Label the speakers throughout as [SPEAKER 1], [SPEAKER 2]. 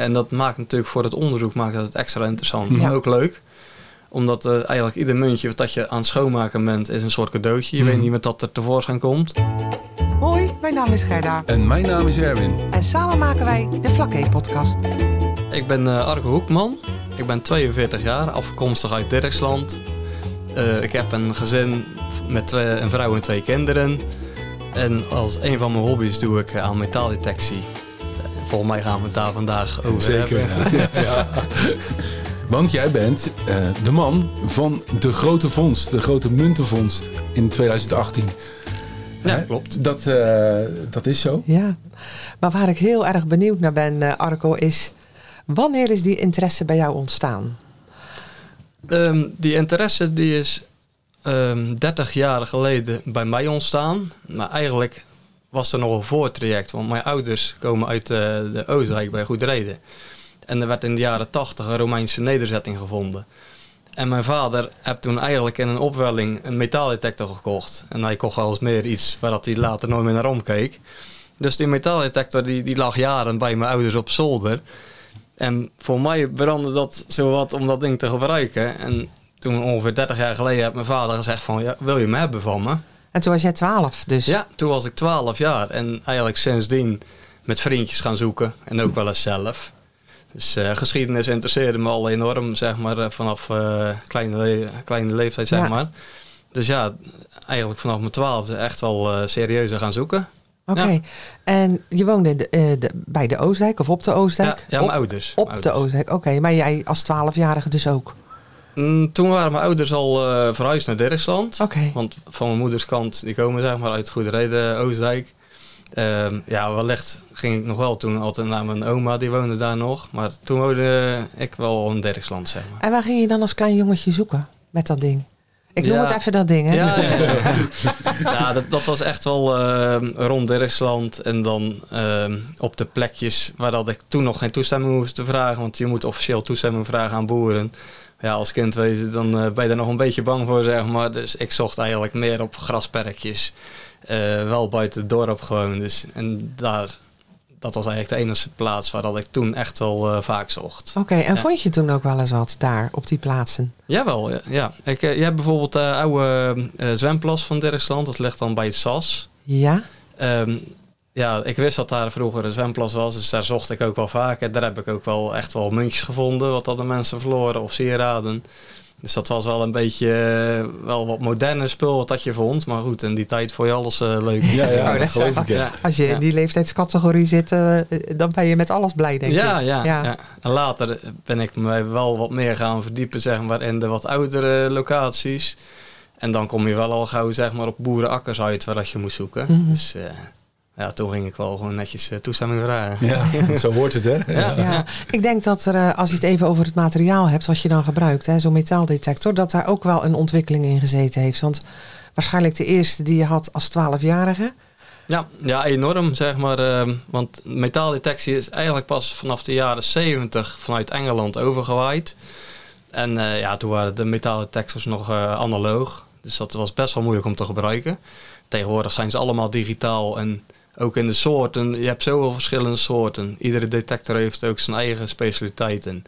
[SPEAKER 1] En dat maakt natuurlijk voor het onderzoek maakt dat het extra interessant.
[SPEAKER 2] Ja.
[SPEAKER 1] Maar ook leuk. Omdat eh, eigenlijk ieder muntje dat je aan het schoonmaken bent, is een soort cadeautje. Je
[SPEAKER 2] Mhm.
[SPEAKER 1] weet niet wat dat er tevoorschijn komt.
[SPEAKER 3] Hoi, mijn naam is Gerda.
[SPEAKER 2] En mijn naam is Erwin.
[SPEAKER 3] En samen maken wij de Vlakke-podcast.
[SPEAKER 1] Ik ben eh, Arco Hoekman. Ik ben 42 jaar, afkomstig uit Dirksland. Eh, ik heb een gezin met twee, een vrouw en twee kinderen. En als een van mijn hobby's doe ik aan metaaldetectie. Volgens mij gaan we het daar vandaag over
[SPEAKER 2] Zeker.
[SPEAKER 1] hebben.
[SPEAKER 2] Ja. Ja. Want jij bent eh, de man van de grote vondst, de grote muntenvondst in 2018.
[SPEAKER 1] Ja,
[SPEAKER 2] Hè?
[SPEAKER 1] klopt.
[SPEAKER 2] Dat, eh, dat is zo.
[SPEAKER 3] Ja, maar waar ik heel erg benieuwd naar ben, eh, Arco, is... Wanneer is die interesse bij jou ontstaan?
[SPEAKER 1] Ehm, die interesse die is ehm 30 jaar geleden bij mij ontstaan. Maar eigenlijk was er nog een voortraject. Want mijn ouders komen uit eh, de Oostenrijk bij Goedreden. En er werd in de jaren 80 een Romeinse nederzetting gevonden. En mijn vader heeft toen eigenlijk in een opwelling een metaaldetector gekocht. En hij kocht eens meer iets waar hij later nooit meer naar omkeek. Dus die metaaldetector die, die lag jaren bij mijn ouders op zolder. En voor mij brandde dat zowat om dat ding te gebruiken. En toen ongeveer 30 jaar geleden heeft mijn vader gezegd van... Wil je me hebben van me?
[SPEAKER 3] En toen was jij 12, dus...
[SPEAKER 1] Ja, toen was ik 12 jaar. En eigenlijk sindsdien met vriendjes gaan zoeken. En ook wel eens zelf. Dus eh, geschiedenis interesseerde me al enorm, zeg maar, eh, vanaf eh, kleine, le- kleine leeftijd, zeg
[SPEAKER 3] Ja.
[SPEAKER 1] maar. Dus ja, eigenlijk vanaf mijn twaalfde echt wel eh serieuzer gaan zoeken.
[SPEAKER 3] Oké.
[SPEAKER 1] Ja.
[SPEAKER 3] En je woonde in de, de- bij de Oostdijk of op de Oostdijk?
[SPEAKER 1] ja mijn ouders.
[SPEAKER 3] op
[SPEAKER 1] Mijn
[SPEAKER 3] de. Oostdijk, oké. Maar jij als 12-jarige dus ook?
[SPEAKER 1] Mm, Toen waren mijn ouders al eh, verhuisd naar Dirksland.
[SPEAKER 3] Oké.
[SPEAKER 1] Want van mijn moeders kant, die komen zeg maar uit Goedereden, Oostdijk. Ehm, ja, wellicht ging ik nog wel toen altijd naar mijn oma, die woonde daar nog. Maar toen woonde ik wel in Dirksland, zeg maar.
[SPEAKER 3] En waar ging je dan als klein jongetje zoeken met dat ding? Ik noem
[SPEAKER 1] Ja.
[SPEAKER 3] het even dat ding, hè?
[SPEAKER 1] Ja, ja, dat, dat was echt wel ehm, rond Dirksland. En dan ehm, op de plekjes waar dat ik toen nog geen toestemming hoefde te vragen. Want je moet officieel toestemming vragen aan boeren. Ja, als kind weet je, dan eh, ben je daar nog een beetje bang voor, zeg maar. Dus ik zocht eigenlijk meer op grasperkjes. Eh, wel buiten het dorp gewoon. Dus, en daar, dat was eigenlijk de enige plaats waar dat ik toen echt wel eh, vaak zocht.
[SPEAKER 3] Oké, en
[SPEAKER 1] Ja.
[SPEAKER 3] vond je toen ook wel eens wat daar op die plaatsen?
[SPEAKER 1] Jawel, ja. ja. Ik, eh, je hebt bijvoorbeeld de oude zwemplas van Dirksland. Dat ligt dan bij het SAS.
[SPEAKER 3] Ja?
[SPEAKER 1] Ehm, ja, ik wist dat daar vroeger een zwemplas was, dus daar zocht ik ook wel vaak. En daar heb ik ook wel echt wel muntjes gevonden, wat hadden mensen verloren, of sieraden. Dus dat was wel een beetje, eh, wel wat moderne spul wat dat je vond. Maar goed, in die tijd vond je alles eh, leuk.
[SPEAKER 2] Ja, ja,
[SPEAKER 3] dat
[SPEAKER 2] dat geloof
[SPEAKER 3] is-
[SPEAKER 2] ik. Ja.
[SPEAKER 3] Als je
[SPEAKER 1] Ja.
[SPEAKER 3] in die leeftijdscategorie zit, eh, dan ben je met alles blij, denk
[SPEAKER 1] ja,
[SPEAKER 3] ik.
[SPEAKER 1] ja, ja. En later ben ik me wel wat meer gaan verdiepen zeg maar, in de wat oudere locaties. En dan kom je wel al gauw zeg maar, op boerenakkers uit waar dat je moest zoeken.
[SPEAKER 3] Mhm.
[SPEAKER 1] Dus eh, ja, toen ging ik wel gewoon netjes eh, toestemming vragen.
[SPEAKER 2] Ja, zo hoort het, hè?
[SPEAKER 1] Ja.
[SPEAKER 3] Ja, ik denk dat er, eh, als je het even over het materiaal hebt wat je dan gebruikt, hè, zo'n metaaldetector, dat daar ook wel een ontwikkeling in gezeten heeft. Want waarschijnlijk de eerste die je had als 12-jarige.
[SPEAKER 1] Ja, ja, enorm zeg maar. ehm, want metaaldetectie is eigenlijk pas vanaf de jaren 70 vanuit Engeland overgewaaid. En eh, ja, toen waren de metaaldetectors nog eh, analoog. Dus dat was best wel moeilijk om te gebruiken. Tegenwoordig zijn ze allemaal digitaal en ook in de soorten. Je hebt zoveel verschillende soorten. Iedere detector heeft ook zijn eigen specialiteiten.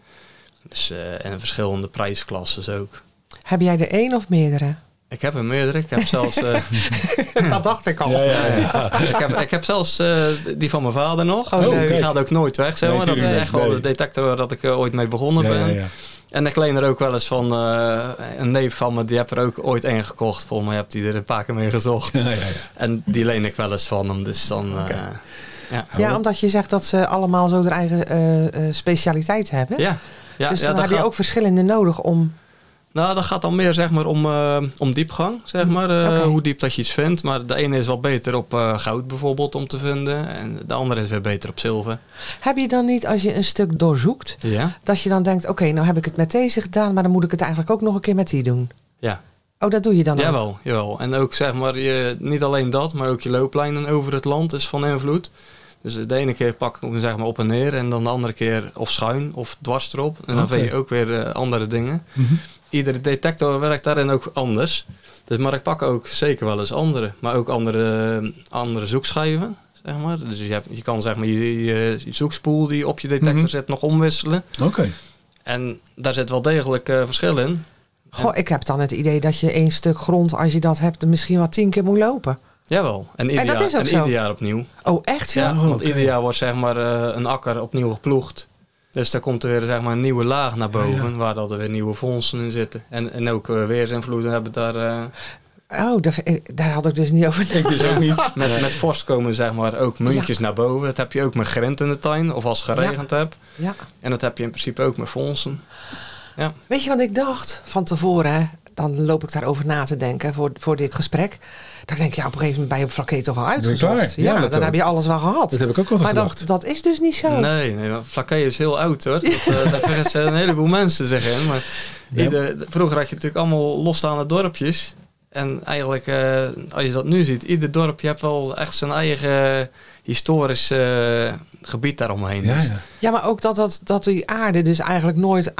[SPEAKER 1] Dus, eh, en verschillende prijsklassen ook.
[SPEAKER 3] Heb jij er één of meerdere?
[SPEAKER 1] Ik heb er meerdere. Ik heb zelfs... eh,
[SPEAKER 3] dat dacht ik al.
[SPEAKER 2] Ja, ja, ja.
[SPEAKER 1] ik, heb, ik heb zelfs eh, die van mijn vader nog.
[SPEAKER 3] Oh,
[SPEAKER 1] die gaat ook nooit weg. Zeg
[SPEAKER 2] Nee,
[SPEAKER 1] maar. dat is echt wel de detector waar dat ik ooit mee begonnen
[SPEAKER 2] Ja,
[SPEAKER 1] ben. En ik leen er ook wel eens van eh, een neef van me, die heb er ook ooit één gekocht. Volgens mij heb die er een paar keer mee gezocht.
[SPEAKER 2] Ja, ja, ja.
[SPEAKER 1] En die leen ik wel eens van hem. Dus dan, eh, ja.
[SPEAKER 3] Ja, omdat je zegt dat ze allemaal zo hun eigen eh, eh, specialiteit hebben.
[SPEAKER 1] Ja. Ja,
[SPEAKER 3] dus dan heb je ook verschillende nodig om...
[SPEAKER 1] Nou, dat gaat dan meer zeg maar, om, eh, om diepgang, zeg maar. eh. Hoe diep dat je iets vindt. Maar de ene is wel beter op eh, goud bijvoorbeeld om te vinden. En de andere is weer beter op zilver.
[SPEAKER 3] Heb je dan niet, als je een stuk doorzoekt,
[SPEAKER 1] Ja.
[SPEAKER 3] dat je dan denkt... oké, nou heb ik het met deze gedaan, maar dan moet ik het eigenlijk ook nog een keer met die doen.
[SPEAKER 1] Ja.
[SPEAKER 3] Oh, dat doe je dan ook?
[SPEAKER 1] Jawel, jawel. En ook zeg maar, je, niet alleen dat, maar ook je looplijnen over het land is van invloed. Dus de ene keer pak ik hem zeg maar op en neer en dan de andere keer of schuin of dwars erop. En dan vind je ook weer andere dingen.
[SPEAKER 2] Mhm.
[SPEAKER 1] Iedere detector werkt daarin ook anders. Dus, maar ik pak ook zeker wel eens andere. Maar ook andere, andere zoekschijven. zeg maar. Dus je, hebt, je kan zeg maar je, je, je zoekspoel die op je detector
[SPEAKER 2] Mhm.
[SPEAKER 1] zit nog omwisselen.
[SPEAKER 2] Oké.
[SPEAKER 1] En daar zit wel degelijk eh, verschil in.
[SPEAKER 3] Goh, ik heb dan het idee dat je één stuk grond, als je dat hebt, misschien wel tien keer moet lopen.
[SPEAKER 1] Jawel. En ieder,
[SPEAKER 3] En dat
[SPEAKER 1] jaar,
[SPEAKER 3] is ook
[SPEAKER 1] en
[SPEAKER 3] zo.
[SPEAKER 1] ieder jaar opnieuw.
[SPEAKER 3] Oh, echt ja?
[SPEAKER 1] Ja,
[SPEAKER 2] Oh,
[SPEAKER 1] want
[SPEAKER 2] oké.
[SPEAKER 1] ieder jaar wordt zeg maar eh, een akker opnieuw geploegd. Dus daar komt er weer zeg maar, een nieuwe laag naar boven,
[SPEAKER 2] ja.
[SPEAKER 1] waar er weer nieuwe fondsen in zitten. En, en ook uh, weersinvloeden hebben daar... eh,
[SPEAKER 3] Oh, daar, daar had ik dus niet over
[SPEAKER 2] Ik dus ook niet.
[SPEAKER 1] met, met vorst komen zeg maar ook muntjes naar boven. Dat heb je ook met grind in de tuin, of als het geregend hebt.
[SPEAKER 3] Ja.
[SPEAKER 1] En dat heb je in principe ook met fondsen.
[SPEAKER 3] Weet je wat ik dacht van tevoren? Dan loop ik daarover na te denken voor, voor dit gesprek. Dan denk ik, ja, op een gegeven moment ben je op vlakke toch al uitgezocht. Ja, dan
[SPEAKER 2] ook.
[SPEAKER 3] heb je alles wel gehad.
[SPEAKER 2] Dat heb ik ook altijd
[SPEAKER 3] maar
[SPEAKER 2] gedacht.
[SPEAKER 3] dat, dat is dus niet zo.
[SPEAKER 1] Nee, nee Flaké is heel oud hoor. Dat, eh, daar een heleboel mensen in. Maar
[SPEAKER 2] Ja.
[SPEAKER 1] ieder, vroeger had je natuurlijk allemaal losstaande dorpjes. En eigenlijk, eh, als je dat nu ziet, ieder dorpje heeft wel echt zijn eigen historisch eh, gebied daaromheen.
[SPEAKER 2] Ja,
[SPEAKER 1] Dus-
[SPEAKER 2] ja.
[SPEAKER 3] Ja, maar ook dat, dat, dat die aarde dus eigenlijk nooit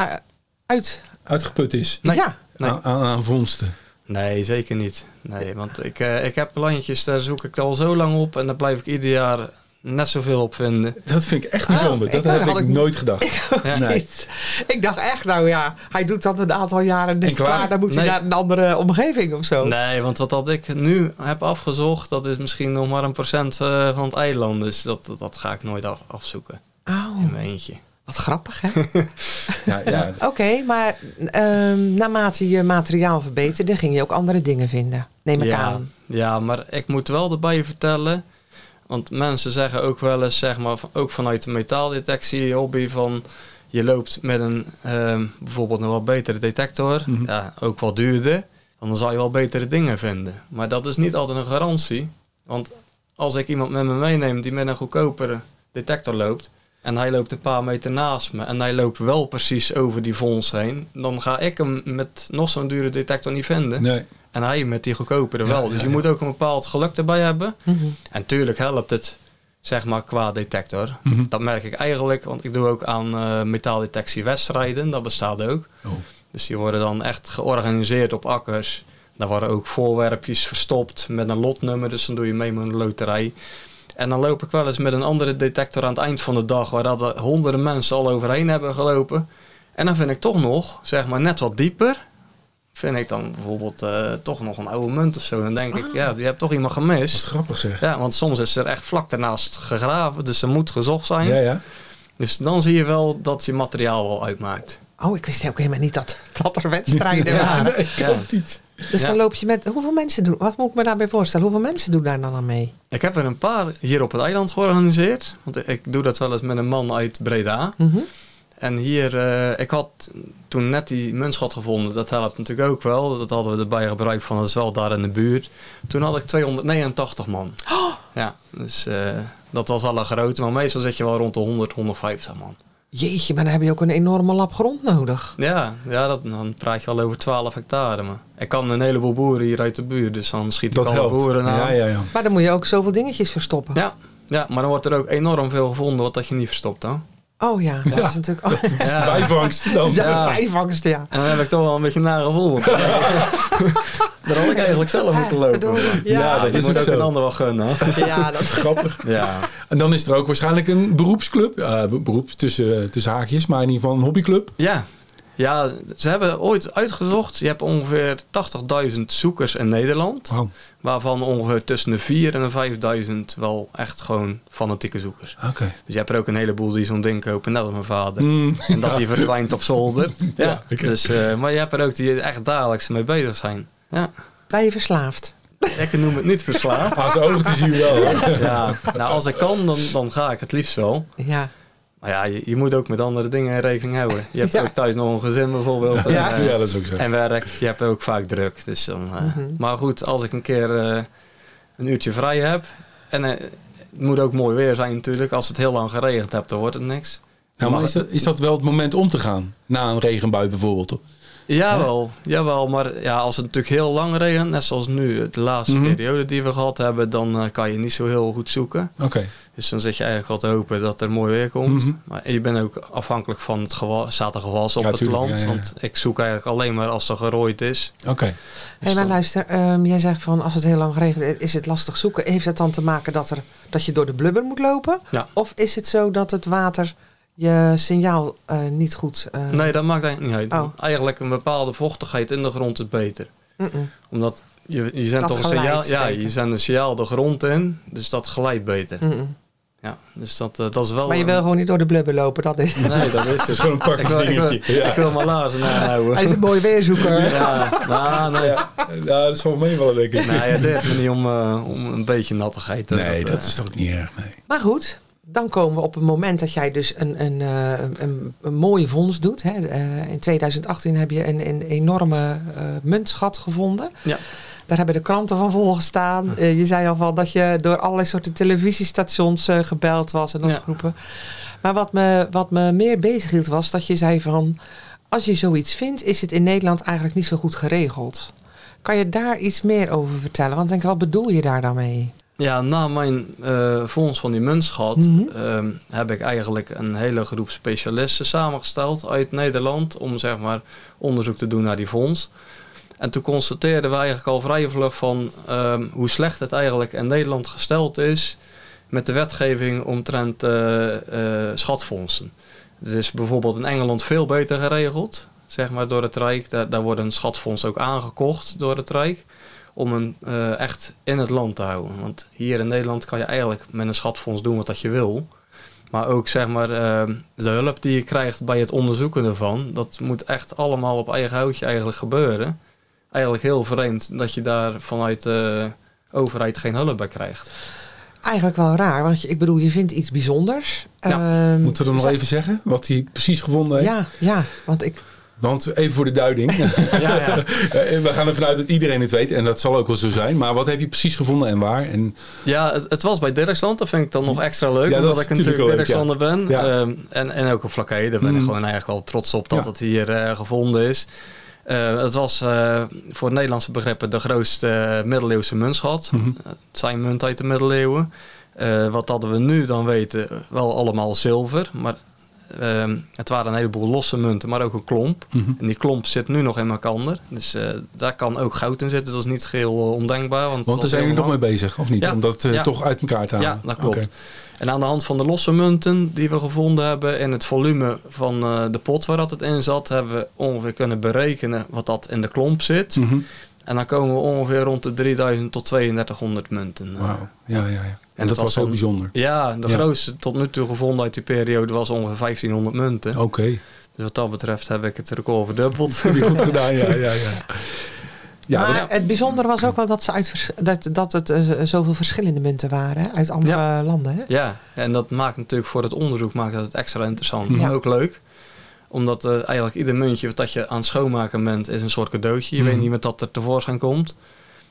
[SPEAKER 3] uit...
[SPEAKER 2] Uitgeput is.
[SPEAKER 1] Nee.
[SPEAKER 3] Ja,
[SPEAKER 1] Nee.
[SPEAKER 2] Aan, vondsten.
[SPEAKER 1] Nee, zeker niet. Nee, want ik, eh, ik heb landjes, daar zoek ik al zo lang op. En daar blijf ik ieder jaar net zoveel op vinden.
[SPEAKER 2] Dat vind ik echt bijzonder.
[SPEAKER 3] Oh,
[SPEAKER 2] dat
[SPEAKER 3] ik-
[SPEAKER 2] heb
[SPEAKER 3] had
[SPEAKER 2] ik
[SPEAKER 3] ik-
[SPEAKER 2] nooit gedacht.
[SPEAKER 1] Ja.
[SPEAKER 2] Nee.
[SPEAKER 3] niet. Ik dacht echt, nou ja, hij doet dat een aantal jaren en is
[SPEAKER 2] En
[SPEAKER 3] klaar.
[SPEAKER 2] klaar.
[SPEAKER 3] Dan moet hij naar een andere omgeving of zo.
[SPEAKER 1] Nee, want wat dat ik nu heb afgezocht, dat is misschien nog maar een procent eh, van het eiland. Dus dat, dat, dat ga ik nooit af, afzoeken
[SPEAKER 3] Oh,
[SPEAKER 1] in mijn eentje.
[SPEAKER 3] Wat grappig hè?
[SPEAKER 2] Ja, ja.
[SPEAKER 3] Oké, maar ehm, naarmate je materiaal verbeterde, ging je ook andere dingen vinden. Neem ik
[SPEAKER 1] ja,
[SPEAKER 3] aan.
[SPEAKER 1] Ja, maar ik moet wel erbij vertellen. Want mensen zeggen ook wel eens, zeg maar, ook vanuit de metaaldetectie hobby van je loopt met een ehm, bijvoorbeeld een wat betere detector,
[SPEAKER 2] Mhm.
[SPEAKER 1] ja, ook wat duurder, dan zal je wel betere dingen vinden. Maar dat is niet altijd een garantie. Want als ik iemand met me meeneem die met een goedkopere detector loopt en hij loopt een paar meter naast me en hij loopt wel precies over die vons heen, dan ga ik hem met nog zo'n dure detector niet vinden.
[SPEAKER 2] Nee.
[SPEAKER 1] En hij met die goedkopere
[SPEAKER 2] Ja,
[SPEAKER 1] wel.
[SPEAKER 2] ja,
[SPEAKER 1] dus je
[SPEAKER 2] ja.
[SPEAKER 1] moet ook een bepaald geluk erbij hebben.
[SPEAKER 3] Mhm.
[SPEAKER 1] En tuurlijk helpt het, zeg maar, qua detector.
[SPEAKER 2] Mhm.
[SPEAKER 1] Dat merk ik eigenlijk, want ik doe ook aan eh metaaldetectie wedstrijden. Dat bestaat ook.
[SPEAKER 2] Oh.
[SPEAKER 1] Dus die worden dan echt georganiseerd op akkers. Daar worden ook voorwerpjes verstopt met een lotnummer. Dus dan doe je mee met een loterij. En dan loop ik wel eens met een andere detector aan het eind van de dag... waar dat er honderden mensen al overheen hebben gelopen. En dan vind ik toch nog, zeg maar, net wat dieper... vind ik dan bijvoorbeeld eh, toch nog een oude munt of zo. Dan denk ik, ja, die hebt toch iemand
[SPEAKER 2] Wat
[SPEAKER 1] gemist.
[SPEAKER 2] grappig zeg.
[SPEAKER 1] Ja, want soms is er echt vlak daarnaast gegraven. Dus er moet gezocht zijn.
[SPEAKER 2] Ja, ja.
[SPEAKER 1] Dus dan zie je wel dat je materiaal wel uitmaakt.
[SPEAKER 3] Oh, ik wist ook helemaal niet dat, dat er wedstrijden
[SPEAKER 1] Ja.
[SPEAKER 3] waren.
[SPEAKER 2] Nee, ik
[SPEAKER 1] Ja.
[SPEAKER 2] niet.
[SPEAKER 3] Dus
[SPEAKER 1] Ja.
[SPEAKER 3] dan loop je met... Hoeveel mensen doen... Wat moet ik me daarbij voorstellen? Hoeveel mensen doen daar dan aan mee?
[SPEAKER 1] Ik heb er een paar hier op het eiland georganiseerd. Want ik doe dat wel eens met een man uit Breda.
[SPEAKER 3] Mhm.
[SPEAKER 1] En hier, eh, ik had toen net die muntschat gevonden. Dat helpt natuurlijk ook wel. Dat hadden we erbij gebruikt van, dat is wel daar in de buurt. Toen had ik 289 man. Ja, dus eh, dat was wel een grote. Maar meestal zit je wel rond de 100, 150 man.
[SPEAKER 3] Jeetje, maar dan heb je ook een enorme lap grond nodig.
[SPEAKER 1] Ja, ja dat, dan praat je al over 12 hectare. Maar ik kan een heleboel boeren hier uit de buurt. Dus dan schiet ik alle boeren aan.
[SPEAKER 2] Ja, ja, ja.
[SPEAKER 3] Maar dan moet je ook zoveel dingetjes verstoppen.
[SPEAKER 1] Ja, ja, maar dan wordt er ook enorm veel gevonden wat dat je niet verstopt. Hè?
[SPEAKER 3] Oh ja, dat
[SPEAKER 2] Ja,
[SPEAKER 3] is natuurlijk... Oh,
[SPEAKER 2] Dat is de bijvangst dan.
[SPEAKER 3] ja,
[SPEAKER 1] Ja.
[SPEAKER 3] bijvangst, ja.
[SPEAKER 1] En dan heb ik toch wel een beetje naar gevoel. Daar had ik eigenlijk zelf moeten lopen.
[SPEAKER 2] Ja,
[SPEAKER 3] Ja,
[SPEAKER 2] dat
[SPEAKER 1] dat
[SPEAKER 2] is
[SPEAKER 1] moet
[SPEAKER 2] ook
[SPEAKER 1] een ander wel gunnen.
[SPEAKER 3] ja, dat...
[SPEAKER 2] Grappig.
[SPEAKER 1] Ja.
[SPEAKER 2] En dan is er ook waarschijnlijk een beroepsclub. Ja, be- beroep tussen, tussen haakjes, maar in ieder geval een hobbyclub.
[SPEAKER 1] ja. Ja, ze hebben ooit uitgezocht. Je hebt ongeveer 80.000 zoekers in Nederland. Waarvan ongeveer tussen de 4 en de 5.000 wel echt gewoon fanatieke zoekers.
[SPEAKER 2] Oké.
[SPEAKER 1] Dus je hebt er ook een heleboel die zo'n ding kopen, net als mijn vader.
[SPEAKER 2] Mm,
[SPEAKER 1] En dat die verdwijnt op zolder. Ja,
[SPEAKER 2] Ja,
[SPEAKER 1] dus, eh, maar je hebt er ook die echt dagelijks mee bezig zijn. Ja,
[SPEAKER 3] Ben je verslaafd?
[SPEAKER 1] ik noem het niet verslaafd.
[SPEAKER 2] Aan zijn ogen te zien wel.
[SPEAKER 1] Ja, nou als ik kan, dan, dan ga ik het liefst wel.
[SPEAKER 3] Ja.
[SPEAKER 1] Maar ja, je, je moet ook met andere dingen rekening houden. Je hebt
[SPEAKER 3] Ja.
[SPEAKER 1] ook thuis nog een gezin bijvoorbeeld. En,
[SPEAKER 3] Ja.
[SPEAKER 1] eh,
[SPEAKER 2] Ja, dat is ook zo.
[SPEAKER 1] en werk. Je hebt ook vaak druk. Dus dan, eh,
[SPEAKER 3] Mhm.
[SPEAKER 1] Maar goed, als ik een keer eh, een uurtje vrij heb. En het moet ook mooi weer zijn natuurlijk. Als het heel lang geregend hebt, dan wordt het niks.
[SPEAKER 2] Nou, maar is dat, is dat wel het moment om te gaan? Na een regenbui bijvoorbeeld?
[SPEAKER 1] Jawel, jawel, maar ja, als het natuurlijk heel lang regent, net zoals nu, de laatste
[SPEAKER 2] Mhm.
[SPEAKER 1] periode die we gehad hebben, dan kan je niet zo heel goed zoeken.
[SPEAKER 2] Oké.
[SPEAKER 1] Dus dan zit je eigenlijk al te hopen dat er mooi weer komt.
[SPEAKER 2] Mhm.
[SPEAKER 1] Maar je bent ook afhankelijk van het gewas, staat er gewas op
[SPEAKER 2] Ja,
[SPEAKER 1] het
[SPEAKER 2] tuurlijk,
[SPEAKER 1] land.
[SPEAKER 2] ja, ja.
[SPEAKER 1] Want ik zoek eigenlijk alleen maar als er gerooid is.
[SPEAKER 2] Oké.
[SPEAKER 1] Dus
[SPEAKER 3] Hey, maar
[SPEAKER 1] dan-
[SPEAKER 3] luister, ehm, jij zegt van als het heel lang regent, is het lastig zoeken. Heeft het dan te maken dat, er, dat je door de blubber moet lopen?
[SPEAKER 1] Ja.
[SPEAKER 3] Of is het zo dat het water je signaal eh, niet goed... eh,
[SPEAKER 1] Nee, dat maakt eigenlijk niet uit.
[SPEAKER 3] Oh.
[SPEAKER 1] Eigenlijk een bepaalde vochtigheid in de grond is beter. Omdat je, je zendt
[SPEAKER 3] Dat
[SPEAKER 1] toch een signaal, ja, je zendt een signaal de grond in, dus dat glijdt beter.
[SPEAKER 3] Mm-mm.
[SPEAKER 1] Ja, dus dat, eh, dat is wel...
[SPEAKER 3] Maar je wil gewoon niet door de blubber lopen, dat is...
[SPEAKER 1] Nee, dat is
[SPEAKER 2] Het is gewoon een
[SPEAKER 1] Ik wil, ik, wil,
[SPEAKER 2] praktisch dingetje.
[SPEAKER 1] ik wil mijn laarzen aanhouden.
[SPEAKER 3] Hij is een mooi weerzoeker.
[SPEAKER 1] Ja, nou, nee.
[SPEAKER 2] Ja, ja, dat zal meevallen, denk ik.
[SPEAKER 1] Nee, het me niet om, eh, om een beetje nattigheid te
[SPEAKER 2] Nee, dat is toch ook niet erg. Nee.
[SPEAKER 3] Maar goed, dan komen we op het moment dat jij dus een, een, eh, een, een, een mooie vondst doet. Hè. Eh, in 2018 heb je een, een enorme eh, muntschat gevonden.
[SPEAKER 1] Ja.
[SPEAKER 3] Daar hebben de kranten van volgestaan. Eh, je zei al van dat je door allerlei soorten televisiestations eh, gebeld was en
[SPEAKER 1] Ja.
[SPEAKER 3] opgeroepen. Maar wat me, wat me meer bezighield was dat je zei van... als je zoiets vindt, is het in Nederland eigenlijk niet zo goed geregeld. Kan je daar iets meer over vertellen? Want denk, wat bedoel je daar dan mee?
[SPEAKER 1] Ja, na mijn eh fonds van die muntschat
[SPEAKER 3] Mhm.
[SPEAKER 1] ehm, heb ik eigenlijk een hele groep specialisten samengesteld uit Nederland om zeg maar onderzoek te doen naar die fonds. En toen constateerden we eigenlijk al vrij vlug van ehm, hoe slecht het eigenlijk in Nederland gesteld is met de wetgeving omtrent eh, eh, schatfondsen. Het is bijvoorbeeld in Engeland veel beter geregeld, zeg maar door het Rijk. Daar, daar wordt een schatfonds ook aangekocht door het Rijk om hem eh, echt in het land te houden. Want hier in Nederland kan je eigenlijk met een schatfonds doen wat dat je wil. Maar ook zeg maar eh, de hulp die je krijgt bij het onderzoeken ervan, dat moet echt allemaal op eigen houtje eigenlijk gebeuren. Eigenlijk heel vreemd dat je daar vanuit de overheid geen hulp bij krijgt.
[SPEAKER 3] Eigenlijk wel raar, want je, ik bedoel, je vindt iets bijzonders.
[SPEAKER 1] Ja,
[SPEAKER 3] Ehm,
[SPEAKER 2] Moeten we dan nog even zeggen wat hij precies gevonden heeft?
[SPEAKER 3] Ja, ja, want ik...
[SPEAKER 2] Want even voor de duiding.
[SPEAKER 1] Ja, ja.
[SPEAKER 2] Eh, we gaan ervan uit dat iedereen het weet. En dat zal ook wel zo zijn. Maar wat heb je precies gevonden en waar? En,
[SPEAKER 1] Ja, het, het was bij Dirksland. Dat vind ik dan nog extra leuk.
[SPEAKER 2] Ja,
[SPEAKER 1] omdat ik natuurlijk Dirkslander ben.
[SPEAKER 2] Ja.
[SPEAKER 1] Ehm, en, en ook op Vlakke Daar ben ik
[SPEAKER 2] Mm.
[SPEAKER 1] gewoon eigenlijk wel trots op dat
[SPEAKER 2] Ja.
[SPEAKER 1] het hier eh, gevonden is. Eh, het was eh, voor Nederlandse begrippen de grootste eh, middeleeuwse muntschat.
[SPEAKER 2] Mhm.
[SPEAKER 1] Het zijn munt uit de middeleeuwen. Wat hadden we nu dan weten? Wel allemaal zilver. Maar ehm, het waren een heleboel losse munten, maar ook een klomp.
[SPEAKER 2] Mhm.
[SPEAKER 1] En die klomp zit nu nog in elkaar. Dus eh, daar kan ook goud in zitten. Dat is niet geheel eh, ondenkbaar. Want,
[SPEAKER 2] Want daar zijn jullie nog mee bezig, of niet?
[SPEAKER 1] Ja.
[SPEAKER 2] Om dat eh,
[SPEAKER 1] Ja.
[SPEAKER 2] toch uit elkaar te halen.
[SPEAKER 1] Ja, dat klopt. En aan de hand van de losse munten die we gevonden hebben in het volume van de pot waar dat het in zat, hebben we ongeveer kunnen berekenen wat dat in de klomp zit.
[SPEAKER 2] Mhm.
[SPEAKER 1] En dan komen we ongeveer rond de 3000 tot 3200 munten.
[SPEAKER 2] Wauw. Ja, ja, ja. En,
[SPEAKER 1] En
[SPEAKER 2] dat was heel
[SPEAKER 1] dan-
[SPEAKER 2] bijzonder.
[SPEAKER 1] Ja, de
[SPEAKER 2] Ja.
[SPEAKER 1] grootste tot nu toe gevonden uit die periode was ongeveer 1500 munten.
[SPEAKER 2] Oké.
[SPEAKER 1] Dus wat dat betreft heb ik het record verdubbeld.
[SPEAKER 2] Heb je goed gedaan, ja, ja, ja. Ja,
[SPEAKER 3] maar het bijzondere was ook wel dat, ze uit vers- dat, dat het eh, zoveel verschillende munten waren uit andere landen. Hè?
[SPEAKER 1] Ja, en dat maakt natuurlijk voor het onderzoek maakt dat het extra interessant.
[SPEAKER 2] Ja.
[SPEAKER 1] Maar ook leuk. Omdat eh, eigenlijk ieder muntje wat dat je aan het schoonmaken bent, is een soort cadeautje. Je weet niet wat dat er tevoorschijn komt.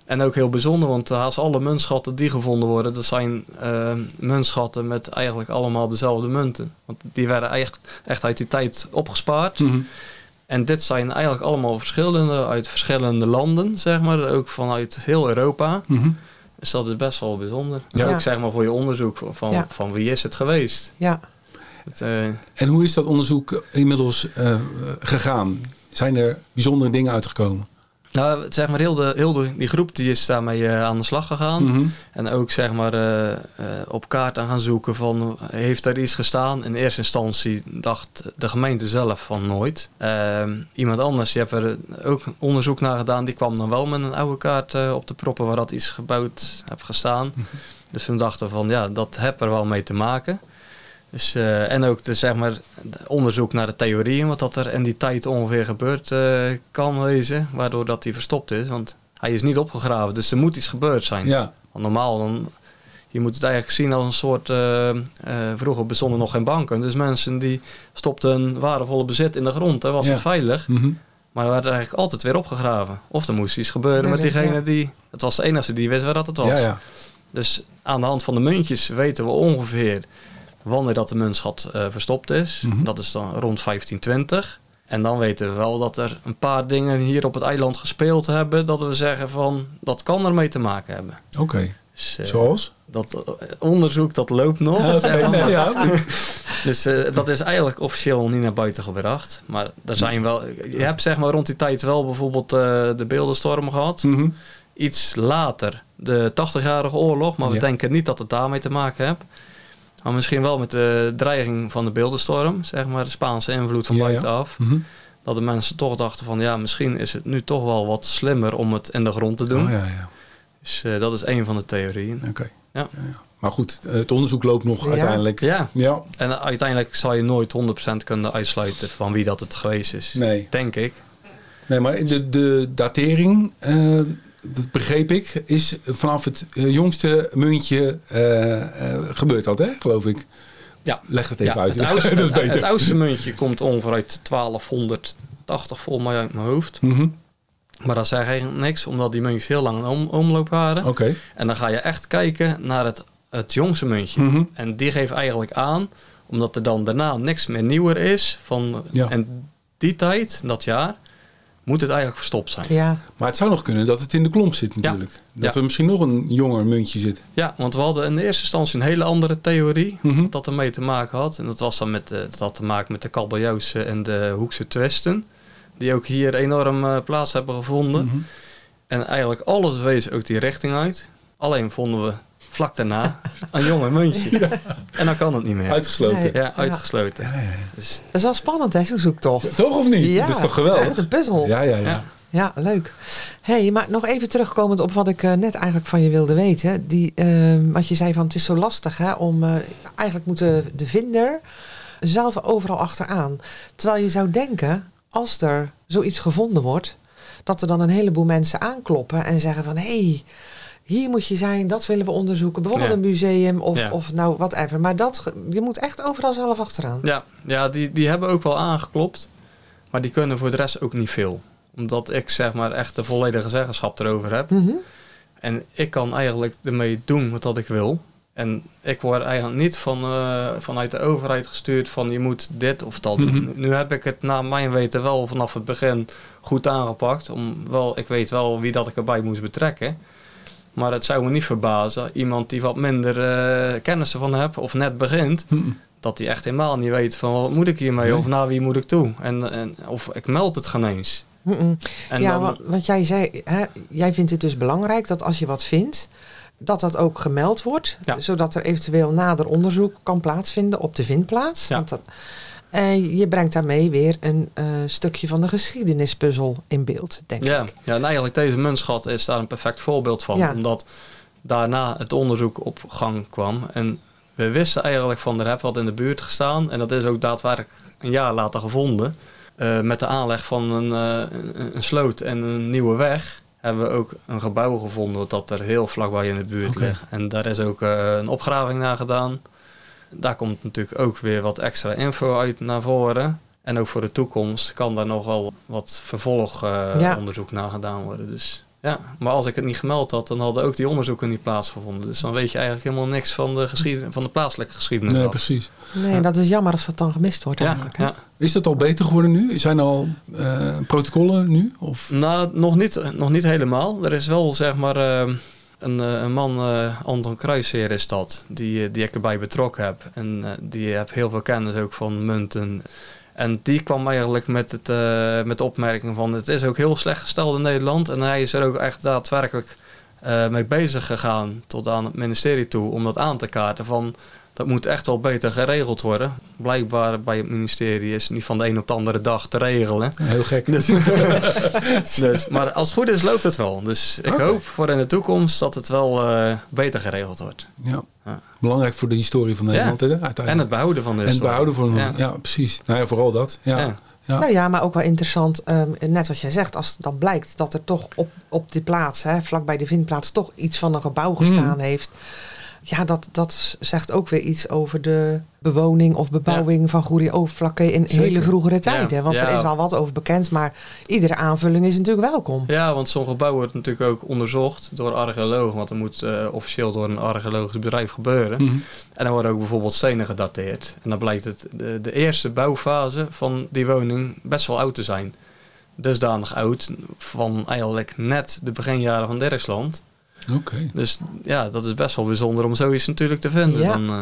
[SPEAKER 1] En ook heel bijzonder, want haast alle muntschatten die gevonden worden, dat zijn eh, muntschatten met eigenlijk allemaal dezelfde munten. Want die werden echt, echt uit die tijd opgespaard.
[SPEAKER 2] Mhm.
[SPEAKER 1] En dit zijn eigenlijk allemaal verschillende uit verschillende landen, zeg maar. Ook vanuit heel Europa.
[SPEAKER 2] Mhm.
[SPEAKER 1] Dus dat is best wel bijzonder.
[SPEAKER 2] Ja.
[SPEAKER 1] Ook zeg maar voor je onderzoek van,
[SPEAKER 3] Ja.
[SPEAKER 1] van wie is het geweest.
[SPEAKER 3] Ja.
[SPEAKER 1] Eh,
[SPEAKER 2] En hoe is dat onderzoek inmiddels eh, gegaan? Zijn er bijzondere dingen uitgekomen?
[SPEAKER 1] nou, zeg maar heel, de, heel de, die groep die is daarmee eh, aan de slag gegaan.
[SPEAKER 2] Mhm.
[SPEAKER 1] En ook zeg maar eh, eh, op kaart aan gaan zoeken van heeft er iets gestaan. In eerste instantie dacht de gemeente zelf van nooit. Ehm, iemand anders die heeft er ook onderzoek naar gedaan. Die kwam dan wel met een oude kaart eh, op de proppen waar dat iets gebouwd heeft gestaan. Dus we dachten van ja, dat heb er wel mee te maken. Dus, eh, en ook de, zeg maar, de onderzoek naar de theorieën, wat dat er in die tijd ongeveer gebeurd eh, kan wezen, waardoor dat hij verstopt is. Want hij is niet opgegraven, dus er moet iets gebeurd zijn.
[SPEAKER 2] Ja,
[SPEAKER 1] Want normaal dan, je moet het eigenlijk zien als een soort, eh, vroeger bestonden nog geen banken. Dus mensen die stopten waardevolle bezit in de grond, dan was
[SPEAKER 2] Ja.
[SPEAKER 1] het veilig.
[SPEAKER 2] Mhm.
[SPEAKER 1] Maar er werd eigenlijk altijd weer opgegraven. Of er moest iets gebeuren
[SPEAKER 3] Nee,
[SPEAKER 1] met diegene
[SPEAKER 3] ja.
[SPEAKER 1] die, het was de enige die wist waar dat het was.
[SPEAKER 2] ja, ja.
[SPEAKER 1] Dus aan de hand van de muntjes weten we ongeveer wanneer dat de muntschat eh, verstopt is.
[SPEAKER 2] Mhm.
[SPEAKER 1] Dat is dan rond 1520. En dan weten we wel dat er een paar dingen hier op het eiland gespeeld hebben. Dat we zeggen van dat kan ermee te maken hebben.
[SPEAKER 2] Oké.
[SPEAKER 1] Dus, eh,
[SPEAKER 2] Zoals?
[SPEAKER 1] dat eh, onderzoek dat loopt nog.
[SPEAKER 2] Nee, ja.
[SPEAKER 1] Dus eh, dat is eigenlijk officieel niet naar buiten gebracht. Maar er zijn wel. Je hebt zeg maar rond die tijd wel bijvoorbeeld de beeldenstorm gehad.
[SPEAKER 2] Mhm.
[SPEAKER 1] Iets later de 80-jarige oorlog. Maar we denken niet dat het daarmee te maken heeft. Maar misschien wel met de dreiging van de beeldenstorm. Zeg maar de Spaanse invloed van
[SPEAKER 2] Ja, ja.
[SPEAKER 1] buitenaf.
[SPEAKER 2] Mhm.
[SPEAKER 1] Dat de mensen toch dachten van ja, misschien is het nu toch wel wat slimmer om het in de grond te doen.
[SPEAKER 2] Oh, ja, ja.
[SPEAKER 1] Dus eh, dat is een van de theorieën.
[SPEAKER 2] Oké.
[SPEAKER 1] Ja.
[SPEAKER 2] Maar goed, het onderzoek loopt nog
[SPEAKER 3] Ja.
[SPEAKER 2] uiteindelijk.
[SPEAKER 1] Ja,
[SPEAKER 2] Ja,
[SPEAKER 1] en uiteindelijk zal je nooit 100% kunnen uitsluiten van wie dat het geweest is.
[SPEAKER 2] nee.
[SPEAKER 1] Denk ik.
[SPEAKER 2] Nee, maar de, de datering, eh, dat begreep ik, is vanaf het eh, jongste muntje eh, eh, gebeurt dat, hè, geloof ik.
[SPEAKER 1] Ja.
[SPEAKER 2] Leg het even
[SPEAKER 1] Ja,
[SPEAKER 2] uit.
[SPEAKER 1] Het oudste,
[SPEAKER 2] dat is beter.
[SPEAKER 1] het oudste muntje komt ongeveer uit 1280 volgens mij uit mijn hoofd.
[SPEAKER 2] Mhm.
[SPEAKER 1] Maar dat zegt eigenlijk niks, omdat die muntjes heel lang in om, omloop waren.
[SPEAKER 2] Oké.
[SPEAKER 1] En dan ga je echt kijken naar het, het jongste muntje.
[SPEAKER 2] Mhm.
[SPEAKER 1] En die geeft eigenlijk aan, omdat er dan daarna niks meer nieuwer is van
[SPEAKER 2] Ja.
[SPEAKER 1] en die tijd, dat jaar, moet het eigenlijk verstopt zijn.
[SPEAKER 3] Ja,
[SPEAKER 2] Maar het zou nog kunnen dat het in de klomp zit natuurlijk. Dat
[SPEAKER 1] Ja.
[SPEAKER 2] er misschien nog een jonger muntje zit.
[SPEAKER 1] Ja, want we hadden in de eerste instantie een hele andere theorie wat dat ermee te maken had. En dat was dan met, de, dat had te maken met de kabeljauwse en de hoekse twisten. Die ook hier enorm eh, plaats hebben gevonden.
[SPEAKER 2] Mhm.
[SPEAKER 1] En eigenlijk alles wees ook die richting uit. Alleen vonden we vlak daarna een jonger muntje. En dan kan het niet meer.
[SPEAKER 2] Uitgesloten.
[SPEAKER 3] Nee.
[SPEAKER 1] Ja, uitgesloten.
[SPEAKER 2] Ja.
[SPEAKER 1] Dus,
[SPEAKER 3] dat is wel spannend hè, zo'n zoektocht.
[SPEAKER 2] Toch of niet?
[SPEAKER 3] Ja,
[SPEAKER 2] dat is toch
[SPEAKER 3] Het
[SPEAKER 2] geweldig?
[SPEAKER 3] is echt een puzzel. Ja,
[SPEAKER 2] Ja, ja, ja.
[SPEAKER 1] Ja.
[SPEAKER 3] leuk. hey, maar nog even terugkomend op wat ik eh, net eigenlijk van je wilde weten. Die, eh, wat je zei van het is zo lastig hè, om... eh, eigenlijk moet de, de vinder zelf overal achteraan. Terwijl je zou denken, als er zoiets gevonden wordt... dat er dan een heleboel mensen aankloppen en zeggen van... hé, hey, hier moet je zijn, dat willen we onderzoeken. Bijvoorbeeld
[SPEAKER 1] Ja.
[SPEAKER 3] een museum of,
[SPEAKER 1] Ja.
[SPEAKER 3] of nou whatever. Maar dat, je moet echt overal zelf achteraan.
[SPEAKER 1] ja, ja die, die hebben ook wel aangeklopt. Maar die kunnen voor de rest ook niet veel. Omdat ik zeg maar echt de volledige zeggenschap erover heb.
[SPEAKER 3] Mhm.
[SPEAKER 1] En ik kan eigenlijk ermee doen wat dat ik wil. En ik word eigenlijk niet van, eh, vanuit de overheid gestuurd van je moet dit of dat doen.
[SPEAKER 2] Mhm.
[SPEAKER 1] Nu heb ik het naar mijn weten wel vanaf het begin goed aangepakt. Om wel, ik weet wel wie dat ik erbij moest betrekken. Maar het zou me niet verbazen, iemand die wat minder eh, kennis ervan heeft of net begint,
[SPEAKER 2] Mhm.
[SPEAKER 1] dat hij echt helemaal niet weet van wat moet ik hiermee
[SPEAKER 2] Nee.
[SPEAKER 1] of naar wie moet ik toe. En, en, of ik meld het geen eens.
[SPEAKER 3] Mhm.
[SPEAKER 1] En
[SPEAKER 3] ja,
[SPEAKER 1] dan,
[SPEAKER 3] wa- want jij zei, hè, jij vindt het dus belangrijk dat als je wat vindt, dat dat ook gemeld wordt.
[SPEAKER 1] Ja.
[SPEAKER 3] Zodat er eventueel nader onderzoek kan plaatsvinden op de vindplaats.
[SPEAKER 1] Ja.
[SPEAKER 3] Want dat, en je brengt daarmee weer een eh, stukje van de geschiedenispuzzel in beeld, denk
[SPEAKER 1] Ja,
[SPEAKER 3] ik.
[SPEAKER 1] ja en eigenlijk deze muntschat is daar een perfect voorbeeld van.
[SPEAKER 3] Ja.
[SPEAKER 1] Omdat daarna het onderzoek op gang kwam. En we wisten eigenlijk van er heeft wat in de buurt gestaan. En dat is ook daadwerkelijk een jaar later gevonden. Eh, met de aanleg van een, eh, een, sloot en een nieuwe weg hebben we ook een gebouw gevonden dat er heel vlakbij in de buurt ligt. En daar is ook een opgraving naar gedaan. Daar komt natuurlijk ook weer wat extra info uit naar voren. En ook voor de toekomst kan daar nog wel wat vervolgonderzoek
[SPEAKER 3] Ja.
[SPEAKER 1] onderzoek naar gedaan worden. Dus, ja. Maar als ik het niet gemeld had, dan hadden ook die onderzoeken niet plaatsgevonden. Dus dan weet je eigenlijk helemaal niks van de, geschieden, van de plaatselijke geschiedenis.
[SPEAKER 2] Nee,
[SPEAKER 1] af.
[SPEAKER 2] precies.
[SPEAKER 3] Nee,
[SPEAKER 1] Ja.
[SPEAKER 3] dat is jammer als dat dan gemist wordt
[SPEAKER 1] Ja, ja.
[SPEAKER 2] Is dat al beter geworden nu? Zijn er al eh, protocollen nu? Of?
[SPEAKER 1] Nou, nog niet, nog niet helemaal. Er is wel, zeg maar, eh, een, eh, een man, eh, Anton Kruisheer is dat, die, eh, die ik erbij betrokken heb. En eh, die heeft heel veel kennis ook van munten. En die kwam eigenlijk met, het, eh, met de opmerking van het is ook heel slecht gesteld in Nederland. En hij is er ook echt daadwerkelijk eh, mee bezig gegaan tot aan het ministerie toe om dat aan te kaarten van dat moet echt wel beter geregeld worden. Blijkbaar bij het ministerie is het niet van de een op de andere dag te regelen.
[SPEAKER 2] Heel gek.
[SPEAKER 1] Dus, dus, maar als het goed is, loopt het wel. Dus ik hoop voor in de toekomst dat het wel eh, beter geregeld wordt.
[SPEAKER 2] Ja.
[SPEAKER 1] Ja.
[SPEAKER 2] Belangrijk voor de historie van Nederland, hè, uiteindelijk.
[SPEAKER 1] En het behouden van de
[SPEAKER 2] En het
[SPEAKER 1] historie.
[SPEAKER 2] behouden van... Ja,
[SPEAKER 1] Ja.
[SPEAKER 2] precies. Nou ja, vooral dat. Ja.
[SPEAKER 1] Ja.
[SPEAKER 2] Ja.
[SPEAKER 3] Nou ja, maar ook wel interessant, ehm, net wat jij zegt, als dan blijkt dat er toch op, op die plaats, hè, vlakbij de vindplaats, toch iets van een gebouw gestaan
[SPEAKER 2] Mm.
[SPEAKER 3] heeft. Ja, dat, dat zegt ook weer iets over de bewoning of bebouwing van Goeree-Overflakkee in
[SPEAKER 2] Zeker.
[SPEAKER 3] hele vroegere tijden. Want
[SPEAKER 1] Ja.
[SPEAKER 3] er is wel wat over bekend, maar iedere aanvulling is natuurlijk welkom.
[SPEAKER 1] Ja, want zo'n gebouw wordt natuurlijk ook onderzocht door archeologen. Want dat moet eh, officieel door een archeologisch bedrijf gebeuren.
[SPEAKER 2] Mhm.
[SPEAKER 1] En dan worden ook bijvoorbeeld stenen gedateerd. En dan blijkt het de, de eerste bouwfase van die woning best wel oud te zijn. Dusdanig oud van eigenlijk net de beginjaren van Dirksland.
[SPEAKER 2] Oké.
[SPEAKER 1] Dus ja, dat is best wel bijzonder om zoiets natuurlijk te vinden.
[SPEAKER 3] Ja.
[SPEAKER 1] Dan, eh,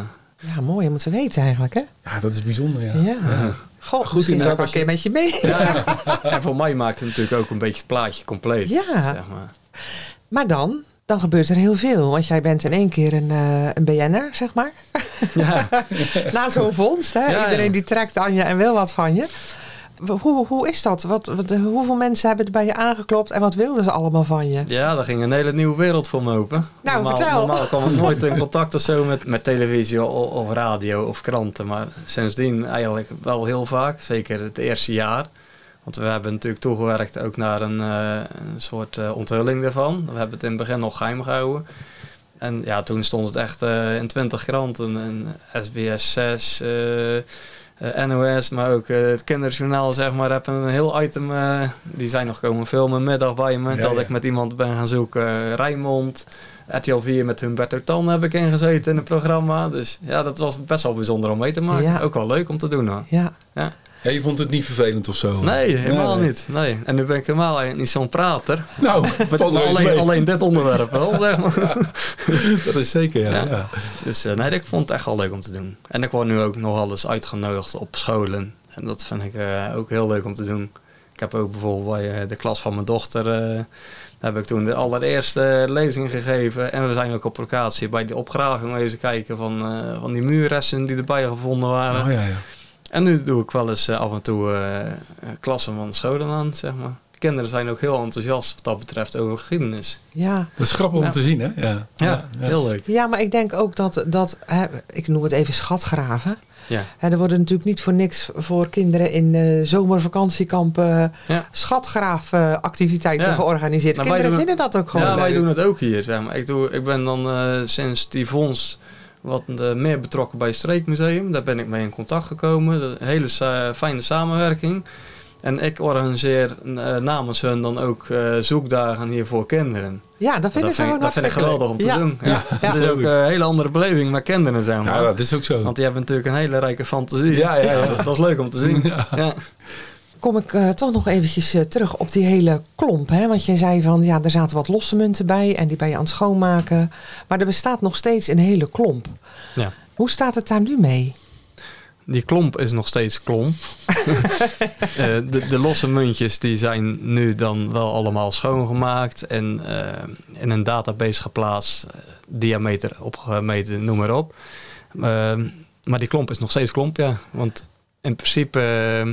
[SPEAKER 3] Ja, mooi, je moet ze weten eigenlijk, hè?
[SPEAKER 2] Ja, dat is bijzonder, ja.
[SPEAKER 3] Ja. Goh,
[SPEAKER 2] Goed,
[SPEAKER 3] misschien ik een keer
[SPEAKER 2] je-
[SPEAKER 3] met je mee.
[SPEAKER 1] ja. en voor mij maakt het natuurlijk ook een beetje het plaatje compleet.
[SPEAKER 3] Ja.
[SPEAKER 1] Zeg maar.
[SPEAKER 3] Maar dan, dan gebeurt er heel veel. Want jij bent in één keer een, eh een BN'er, zeg maar.
[SPEAKER 1] Ja.
[SPEAKER 3] Na zo'n vondst, hè?
[SPEAKER 1] Ja,
[SPEAKER 3] Iedereen
[SPEAKER 1] ja.
[SPEAKER 3] die trekt aan je en wil wat van je. Hoe, hoe is dat? Wat, wat, hoeveel mensen hebben het bij je aangeklopt en wat wilden ze allemaal van je?
[SPEAKER 1] Ja, daar ging een hele nieuwe wereld voor me open.
[SPEAKER 3] Nou,
[SPEAKER 1] normaal,
[SPEAKER 3] vertel.
[SPEAKER 1] Normaal kwam ik nooit in contact of zo met, met televisie of, of radio of kranten. Maar sindsdien eigenlijk wel heel vaak. Zeker het eerste jaar. Want we hebben natuurlijk toegewerkt ook naar een, eh, een soort eh, onthulling daarvan. We hebben het in het begin nog geheim gehouden. En ja, toen stond het echt eh, in 20 kranten. En SBS 6, eh, eh, NOS, maar ook eh, het kinderjournaal, zeg maar, hebben een heel item. eh, die zijn nog komen filmen middag bij me.
[SPEAKER 2] Ja,
[SPEAKER 1] dat
[SPEAKER 2] ja.
[SPEAKER 1] ik met iemand ben gaan zoeken. Rijnmond, RTL 4 met Humberto Tan heb ik ingezeten in het programma. Dus ja, dat was best wel bijzonder om mee te maken.
[SPEAKER 3] Ja.
[SPEAKER 1] Ook wel leuk om te doen hoor.
[SPEAKER 3] Ja,
[SPEAKER 2] Ja, je vond het niet vervelend of zo?
[SPEAKER 1] Nee, helemaal
[SPEAKER 2] nee.
[SPEAKER 1] niet. Nee. En nu ben ik helemaal niet zo'n prater.
[SPEAKER 2] Nou,
[SPEAKER 1] Met
[SPEAKER 2] eens
[SPEAKER 1] alleen, alleen dit onderwerp wel, zeg maar.
[SPEAKER 2] Dat is zeker, ja.
[SPEAKER 1] Dus eh, nee, ik vond het echt wel leuk om te doen. En ik word nu ook nog alles uitgenodigd op scholen. En dat vind ik eh, ook heel leuk om te doen. Ik heb ook bijvoorbeeld bij eh, de klas van mijn dochter... heb ik toen de allereerste lezing gegeven. En we zijn ook op locatie bij de opgraving wezen kijken van, van die muurresten die erbij gevonden waren.
[SPEAKER 2] Oh, ja, ja.
[SPEAKER 1] En nu doe ik wel eens eh, af en toe eh, eh, klassen van scholen aan, zeg maar. De kinderen zijn ook heel enthousiast wat dat betreft over geschiedenis.
[SPEAKER 3] ja.
[SPEAKER 2] Dat is grappig
[SPEAKER 1] Ja.
[SPEAKER 2] om te zien, hè? Ja,
[SPEAKER 1] Ja, heel leuk.
[SPEAKER 3] Ja, maar ik denk ook dat, dat hè, ik noem het even schatgraven.
[SPEAKER 1] Ja.
[SPEAKER 3] Hè, er worden natuurlijk niet voor niks voor kinderen in eh, zomervakantiekampen
[SPEAKER 1] Ja.
[SPEAKER 3] schatgraafactiviteiten
[SPEAKER 1] Ja.
[SPEAKER 3] georganiseerd.
[SPEAKER 1] Nou,
[SPEAKER 3] kinderen
[SPEAKER 1] doen-
[SPEAKER 3] vinden dat ook gewoon
[SPEAKER 1] Ja, wij doen het ook hier. Zeg maar. ik, doe, ik ben dan eh, sinds die fonds wat meer betrokken bij het Streekmuseum. Daar ben ik mee in contact gekomen. Een hele sa- fijne samenwerking. En ik organiseer eh, namens hun dan ook eh, zoekdagen hier voor kinderen.
[SPEAKER 3] Ja, dat vinden
[SPEAKER 1] dat
[SPEAKER 3] ze
[SPEAKER 1] vind, ik,
[SPEAKER 3] gewoon
[SPEAKER 1] dat vind ik geweldig om te doen.
[SPEAKER 3] Ja,
[SPEAKER 1] Ja.
[SPEAKER 3] ja.
[SPEAKER 1] Het is ook een hele andere beleving met kinderen, zeg maar.
[SPEAKER 2] Ja, dat is ook zo.
[SPEAKER 1] Want die hebben natuurlijk een hele rijke fantasie.
[SPEAKER 2] Ja, ja, ja.
[SPEAKER 1] Dat, dat is leuk om te zien.
[SPEAKER 2] Ja.
[SPEAKER 3] Kom ik eh, toch nog eventjes eh, terug op die hele klomp. Hè? Want jij zei van, ja, er zaten wat losse munten bij en die ben je aan het schoonmaken. Maar er bestaat nog steeds een hele klomp.
[SPEAKER 1] Ja.
[SPEAKER 3] Hoe staat het daar nu mee?
[SPEAKER 1] Die klomp is nog steeds klomp. Eh, de, de losse muntjes die zijn nu dan wel allemaal schoongemaakt en in een database geplaatst, diameter opgemeten, noem maar op. Ehm, maar die klomp is nog steeds klomp, ja. Want in principe eh,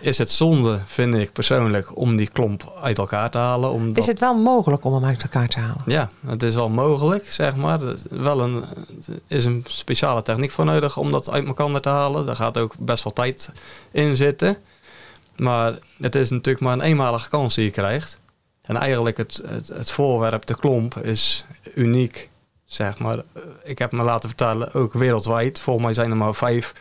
[SPEAKER 1] is het zonde, vind ik persoonlijk, om die klomp uit elkaar te halen. Omdat,
[SPEAKER 3] Is het wel mogelijk om hem uit elkaar te halen?
[SPEAKER 1] Ja, het is wel mogelijk, zeg maar. Er is Wel een, is een speciale techniek voor nodig om dat uit elkaar te halen. Daar gaat ook best wel tijd in zitten. Maar het is natuurlijk maar een eenmalige kans die je krijgt. En eigenlijk het, het, het voorwerp, de klomp, is uniek, zeg maar. Ik heb me laten vertellen, ook wereldwijd. Volgens mij zijn er maar vijf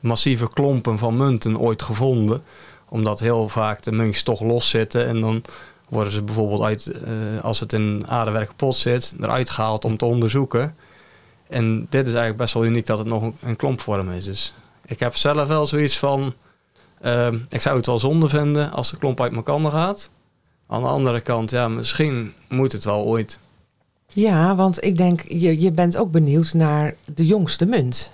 [SPEAKER 1] massieve klompen van munten ooit gevonden. Omdat heel vaak de muntjes toch los zitten en dan worden ze bijvoorbeeld uit, eh, als het in aardewerk kapot zit, eruit gehaald om te onderzoeken. En dit is eigenlijk best wel uniek dat het nog een, klompvorm is. Dus ik heb zelf wel zoiets van, ehm, ik zou het wel zonde vinden als de klomp uit elkaar gaat. Aan de andere kant, ja, misschien moet het wel ooit.
[SPEAKER 3] Ja, want ik denk, je, je bent ook benieuwd naar de jongste munt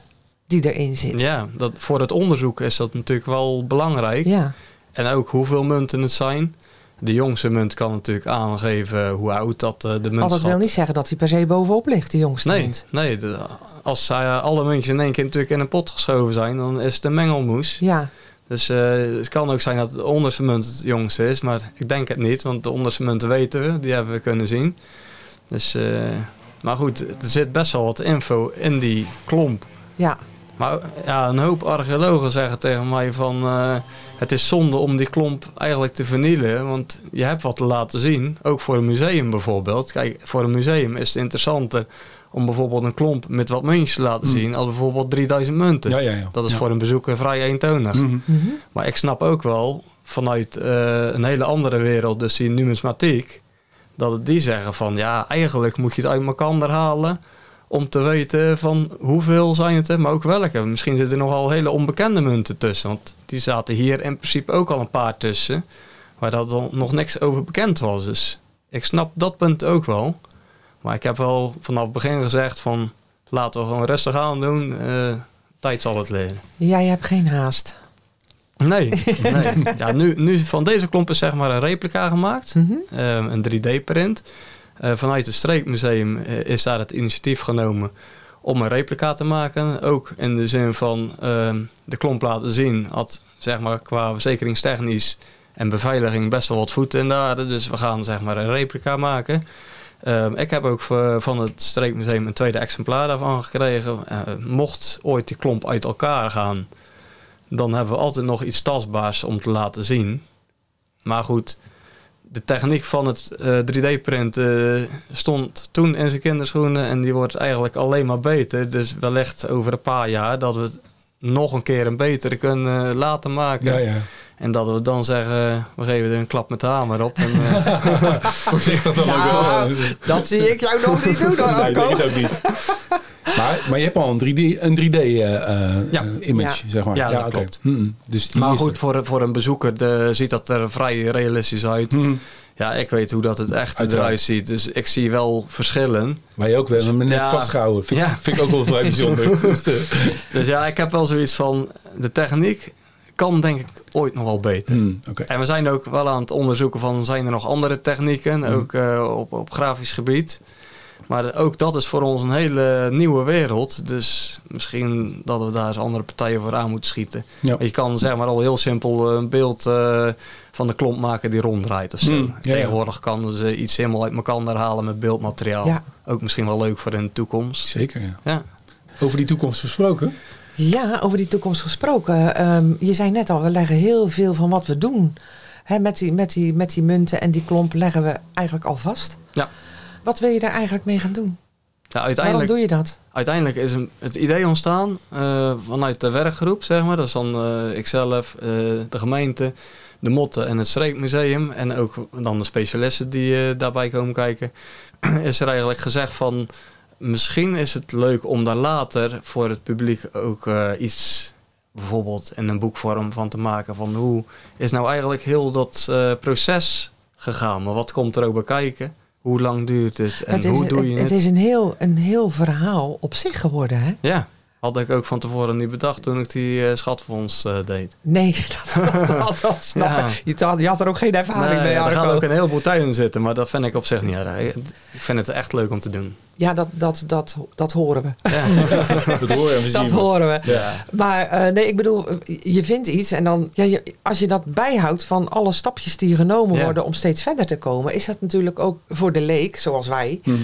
[SPEAKER 3] die erin zit.
[SPEAKER 1] Ja, dat, voor het onderzoek is dat natuurlijk wel belangrijk.
[SPEAKER 3] Ja.
[SPEAKER 1] En ook hoeveel munten het zijn. De jongste munt kan natuurlijk aangeven hoe oud dat eh, de munt
[SPEAKER 3] Want dat wil niet zeggen dat hij per se bovenop ligt, de jongste
[SPEAKER 1] Nee,
[SPEAKER 3] munt.
[SPEAKER 1] nee de- als eh, alle muntjes in één keer natuurlijk in een pot geschoven zijn, dan is het een mengelmoes.
[SPEAKER 3] Ja,
[SPEAKER 1] Dus eh, het kan ook zijn dat de onderste munt het jongste is, maar ik denk het niet, want de onderste munten weten we, die hebben we kunnen zien. Dus, maar goed, er zit best wel wat info in die klomp.
[SPEAKER 3] ja.
[SPEAKER 1] Maar ja, een hoop archeologen zeggen tegen mij van eh, het is zonde om die klomp eigenlijk te vernielen, want je hebt wat te laten zien, ook voor een museum bijvoorbeeld. Kijk, voor een museum is het interessanter om bijvoorbeeld een klomp met wat muntjes te laten
[SPEAKER 2] Mm.
[SPEAKER 1] zien, als bijvoorbeeld 3000 munten.
[SPEAKER 2] Ja, ja, ja.
[SPEAKER 1] Dat is
[SPEAKER 2] Ja.
[SPEAKER 1] voor een bezoeker vrij eentonig.
[SPEAKER 2] Mhm.
[SPEAKER 3] Mhm.
[SPEAKER 1] Maar ik snap ook wel vanuit eh, een hele andere wereld, dus die numismatiek, dat het die zeggen van ja, eigenlijk moet je het uit elkaar halen om te weten van hoeveel zijn het er, maar ook welke. Misschien zitten er nogal hele onbekende munten tussen, want die zaten hier in principe ook al een paar tussen, waar dat nog niks over bekend was. Dus ik snap dat punt ook wel. Maar ik heb wel vanaf het begin gezegd van laten we gewoon rustig aan doen. eh, tijd zal het leren.
[SPEAKER 3] Jij hebt geen haast.
[SPEAKER 1] Nee, nee. Ja, nu, nu van deze klomp is zeg maar een replica gemaakt.
[SPEAKER 3] Mhm.
[SPEAKER 1] Ehm, een 3D-print. Eh, vanuit het Streekmuseum eh, is daar het initiatief genomen om een replica te maken. Ook in de zin van ehm, de klomp laten zien. Had zeg maar qua verzekeringstechnisch en beveiliging best wel wat voeten in de aarde. Dus we gaan zeg maar een replica maken. Ehm, ik heb ook v- van het Streekmuseum een tweede exemplaar daarvan gekregen. Eh, mocht ooit die klomp uit elkaar gaan, dan hebben we altijd nog iets tastbaars om te laten zien. Maar goed, de techniek van het eh, 3D-print stond toen in zijn kinderschoenen en die wordt eigenlijk alleen maar beter. Dus wellicht over een paar jaar dat we het nog een keer een betere kunnen eh, laten maken.
[SPEAKER 2] Ja, ja.
[SPEAKER 1] En dat we dan zeggen, we geven er een klap met de hamer op. En, eh,
[SPEAKER 2] Voorzichtig dan ook wel.
[SPEAKER 3] Dat zie ik jou nog niet doen hoor,
[SPEAKER 2] Nee, het ook niet. Maar, maar je hebt al een 3D, een 3D eh, eh,
[SPEAKER 1] Ja.
[SPEAKER 2] image,
[SPEAKER 3] Ja.
[SPEAKER 2] zeg maar.
[SPEAKER 1] Ja, dat klopt.
[SPEAKER 2] Mhm. Dus die
[SPEAKER 1] maar goed, voor, voor een bezoeker de, ziet dat er vrij realistisch uit.
[SPEAKER 2] Mhm.
[SPEAKER 1] Ja, ik weet hoe dat het echt
[SPEAKER 2] Uiteraard.
[SPEAKER 1] eruit ziet. Dus ik zie wel verschillen.
[SPEAKER 2] Wij ook, we hebben hem net
[SPEAKER 1] Ja.
[SPEAKER 2] vastgehouden. Vind, ik-
[SPEAKER 1] Ja.
[SPEAKER 2] vind ik ook wel vrij bijzonder. Dus, eh,
[SPEAKER 1] Dus ja, ik heb wel zoiets van, de techniek kan denk ik ooit nog wel beter.
[SPEAKER 2] Oké.
[SPEAKER 1] En we zijn ook wel aan het onderzoeken van, zijn er nog andere technieken, ook eh, op, op grafisch gebied. Maar ook dat is voor ons een hele nieuwe wereld. Dus misschien dat we daar eens andere partijen voor aan moeten schieten.
[SPEAKER 2] Ja.
[SPEAKER 1] Je kan zeg maar al heel simpel een beeld eh, van de klomp maken die ronddraait of zo.
[SPEAKER 2] Ja, ja.
[SPEAKER 1] Tegenwoordig kan ze iets helemaal uit elkaar halen met beeldmateriaal.
[SPEAKER 3] Ja.
[SPEAKER 1] Ook misschien wel leuk voor in de toekomst.
[SPEAKER 2] Zeker, ja.
[SPEAKER 1] Ja.
[SPEAKER 2] Over die toekomst gesproken.
[SPEAKER 3] Ja, over die toekomst gesproken. Ehm, je zei net al, we leggen heel veel van wat we doen. Hè, met, die, met, die, met die munten en die klomp leggen we eigenlijk al vast.
[SPEAKER 1] Ja.
[SPEAKER 3] Wat wil je daar eigenlijk mee gaan doen?
[SPEAKER 1] Ja,
[SPEAKER 3] Waarom
[SPEAKER 1] uiteindelijk,
[SPEAKER 3] doe je dat?
[SPEAKER 1] uiteindelijk is een- het idee ontstaan eh, vanuit de werkgroep, zeg maar. Dat is dan eh, ikzelf, eh, de gemeente, de Motten en het Streekmuseum. En ook dan de specialisten die daarbij komen kijken. is er eigenlijk gezegd van... Misschien is het leuk om daar later voor het publiek ook iets... bijvoorbeeld in een boekvorm van te maken. Van hoe is nou eigenlijk heel dat proces gegaan? Maar wat komt er ook bij kijken? Hoe lang duurt het? En
[SPEAKER 3] het, is,
[SPEAKER 1] hoe doe je
[SPEAKER 3] het
[SPEAKER 1] het?
[SPEAKER 3] is een heel, een heel verhaal op zich geworden, hè?
[SPEAKER 1] Ja, had ik ook van tevoren niet bedacht toen ik die eh, schatfonds eh, deed.
[SPEAKER 3] Nee, dat, dat, dat, dat snap
[SPEAKER 1] Ja.
[SPEAKER 3] ik. Je, had, je had er ook geen ervaring
[SPEAKER 1] Nee,
[SPEAKER 3] mee,
[SPEAKER 1] er gaan ook een heleboel tuinen zitten, maar dat vind ik op zich niet erg. Ik vind het echt leuk om te doen.
[SPEAKER 3] Ja, dat, dat, dat, dat horen we.
[SPEAKER 1] Ja,
[SPEAKER 2] Dat horen en we
[SPEAKER 3] Dat horen we.
[SPEAKER 2] Ja.
[SPEAKER 3] Maar eh, nee, ik bedoel, je vindt iets en dan, ja, je, als je dat bijhoudt van alle stapjes die genomen
[SPEAKER 1] Ja.
[SPEAKER 3] worden om steeds verder te komen, is dat natuurlijk ook voor de leek, zoals wij.
[SPEAKER 2] Mhm.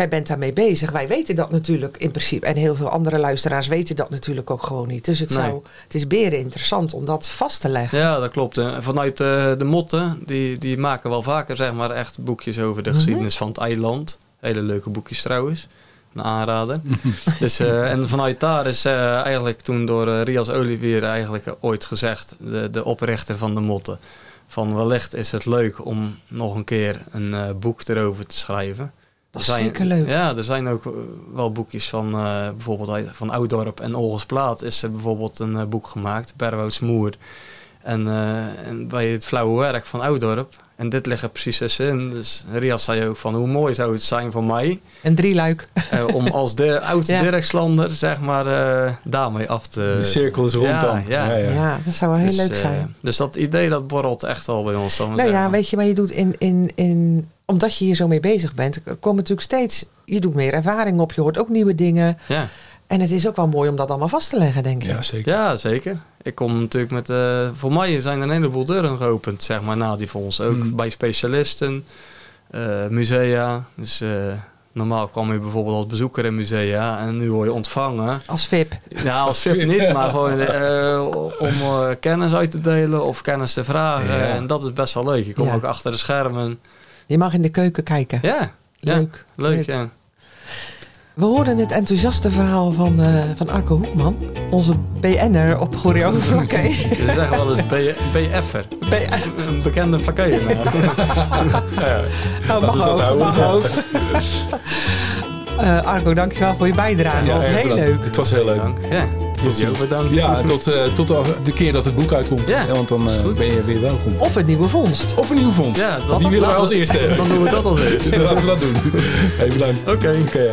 [SPEAKER 3] Jij bent daarmee bezig. Wij weten dat natuurlijk in principe. En heel veel andere luisteraars weten dat natuurlijk ook gewoon niet. Dus het,
[SPEAKER 1] Nee.
[SPEAKER 3] zou, het is beren interessant om dat vast te leggen.
[SPEAKER 1] ja dat klopt. En vanuit eh, de motten, die, die maken wel vaker zeg maar, echt boekjes over de
[SPEAKER 3] Mhm.
[SPEAKER 1] geschiedenis van het eiland. Hele leuke boekjes trouwens. Een aanrader. dus, eh, en vanuit daar is eh, eigenlijk toen door Rias Olivier eigenlijk ooit gezegd, de, de oprichter van de motten, van wellicht is het leuk om nog een keer een boek erover te schrijven.
[SPEAKER 3] Dat
[SPEAKER 1] Er
[SPEAKER 3] is
[SPEAKER 1] zijn-
[SPEAKER 3] zeker leuk.
[SPEAKER 1] Ja, er zijn ook eh, wel boekjes van eh, bijvoorbeeld uit- van Ouddorp en Olgesplaat is er bijvoorbeeld een eh, boek gemaakt, Berwouds Moer. En, eh, en bij het flauwe werk van Ouddorp. En dit ligt er precies tussenin. Dus Rias zei ook van hoe mooi zou het zijn voor mij
[SPEAKER 3] Een drieluik.
[SPEAKER 1] eh, om als de oudste
[SPEAKER 3] Ja.
[SPEAKER 1] Dirkslander zeg maar eh, daarmee af te...
[SPEAKER 2] De cirkel is rond
[SPEAKER 1] ja,
[SPEAKER 2] dan.
[SPEAKER 1] Ja,
[SPEAKER 3] Ja. dat zou wel heel
[SPEAKER 1] Dus,
[SPEAKER 3] leuk zijn.
[SPEAKER 1] dus dat idee dat borrelt echt al bij ons.
[SPEAKER 3] Nou ja, weet je, maar je doet in, in, in, omdat je hier zo mee bezig bent, er komen natuurlijk steeds, je doet meer ervaring op, je hoort ook nieuwe dingen.
[SPEAKER 1] Ja.
[SPEAKER 3] En het is ook wel mooi om dat allemaal vast te leggen, denk ik.
[SPEAKER 2] Ja, zeker.
[SPEAKER 1] Ja, zeker. Ik kom natuurlijk met... eh, voor mij zijn er een heleboel deuren geopend, zeg maar, na die fonds. Ook
[SPEAKER 2] Mm.
[SPEAKER 1] bij specialisten, eh, musea. Dus eh, normaal kwam je bijvoorbeeld als bezoeker in musea en nu word je ontvangen.
[SPEAKER 3] Als VIP.
[SPEAKER 1] Ja, als VIP niet, maar gewoon eh, om eh, kennis uit te delen of kennis te vragen.
[SPEAKER 2] Ja.
[SPEAKER 1] En dat is best wel leuk. Je komt
[SPEAKER 3] Ja.
[SPEAKER 1] ook achter de schermen.
[SPEAKER 3] Je mag in de keuken kijken.
[SPEAKER 1] Ja, ja.
[SPEAKER 3] Leuk.
[SPEAKER 1] leuk,
[SPEAKER 3] Leuk.
[SPEAKER 1] ja.
[SPEAKER 3] We hoorden het enthousiaste verhaal van, eh, van Arco Hoekman, onze BN'er op choreografie.
[SPEAKER 1] Ze zeggen wel eens BF'er. Een bekende vlakkeuienaar.
[SPEAKER 3] Oh, mag
[SPEAKER 2] we dat
[SPEAKER 3] ook, mag ook. Eh, Arco, dankjewel voor je bijdrage.
[SPEAKER 2] Ja,
[SPEAKER 3] heel
[SPEAKER 2] bedankt.
[SPEAKER 3] leuk.
[SPEAKER 2] Het was heel leuk.
[SPEAKER 1] Dank. Ja, tot
[SPEAKER 2] ziens.
[SPEAKER 1] je bedankt.
[SPEAKER 2] Ja, tot, eh, tot de keer dat het boek uitkomt.
[SPEAKER 1] Ja,
[SPEAKER 2] want dan eh, ben je weer welkom.
[SPEAKER 3] Of een nieuwe vondst.
[SPEAKER 2] Of een nieuw fonds.
[SPEAKER 1] Ja, dat-
[SPEAKER 2] Die willen
[SPEAKER 1] laten
[SPEAKER 2] als
[SPEAKER 1] we-
[SPEAKER 2] eerste hebben.
[SPEAKER 1] Dan doen we dat als eerste.
[SPEAKER 2] Laten we dat doen. Hey, bedankt. Oké. Ja.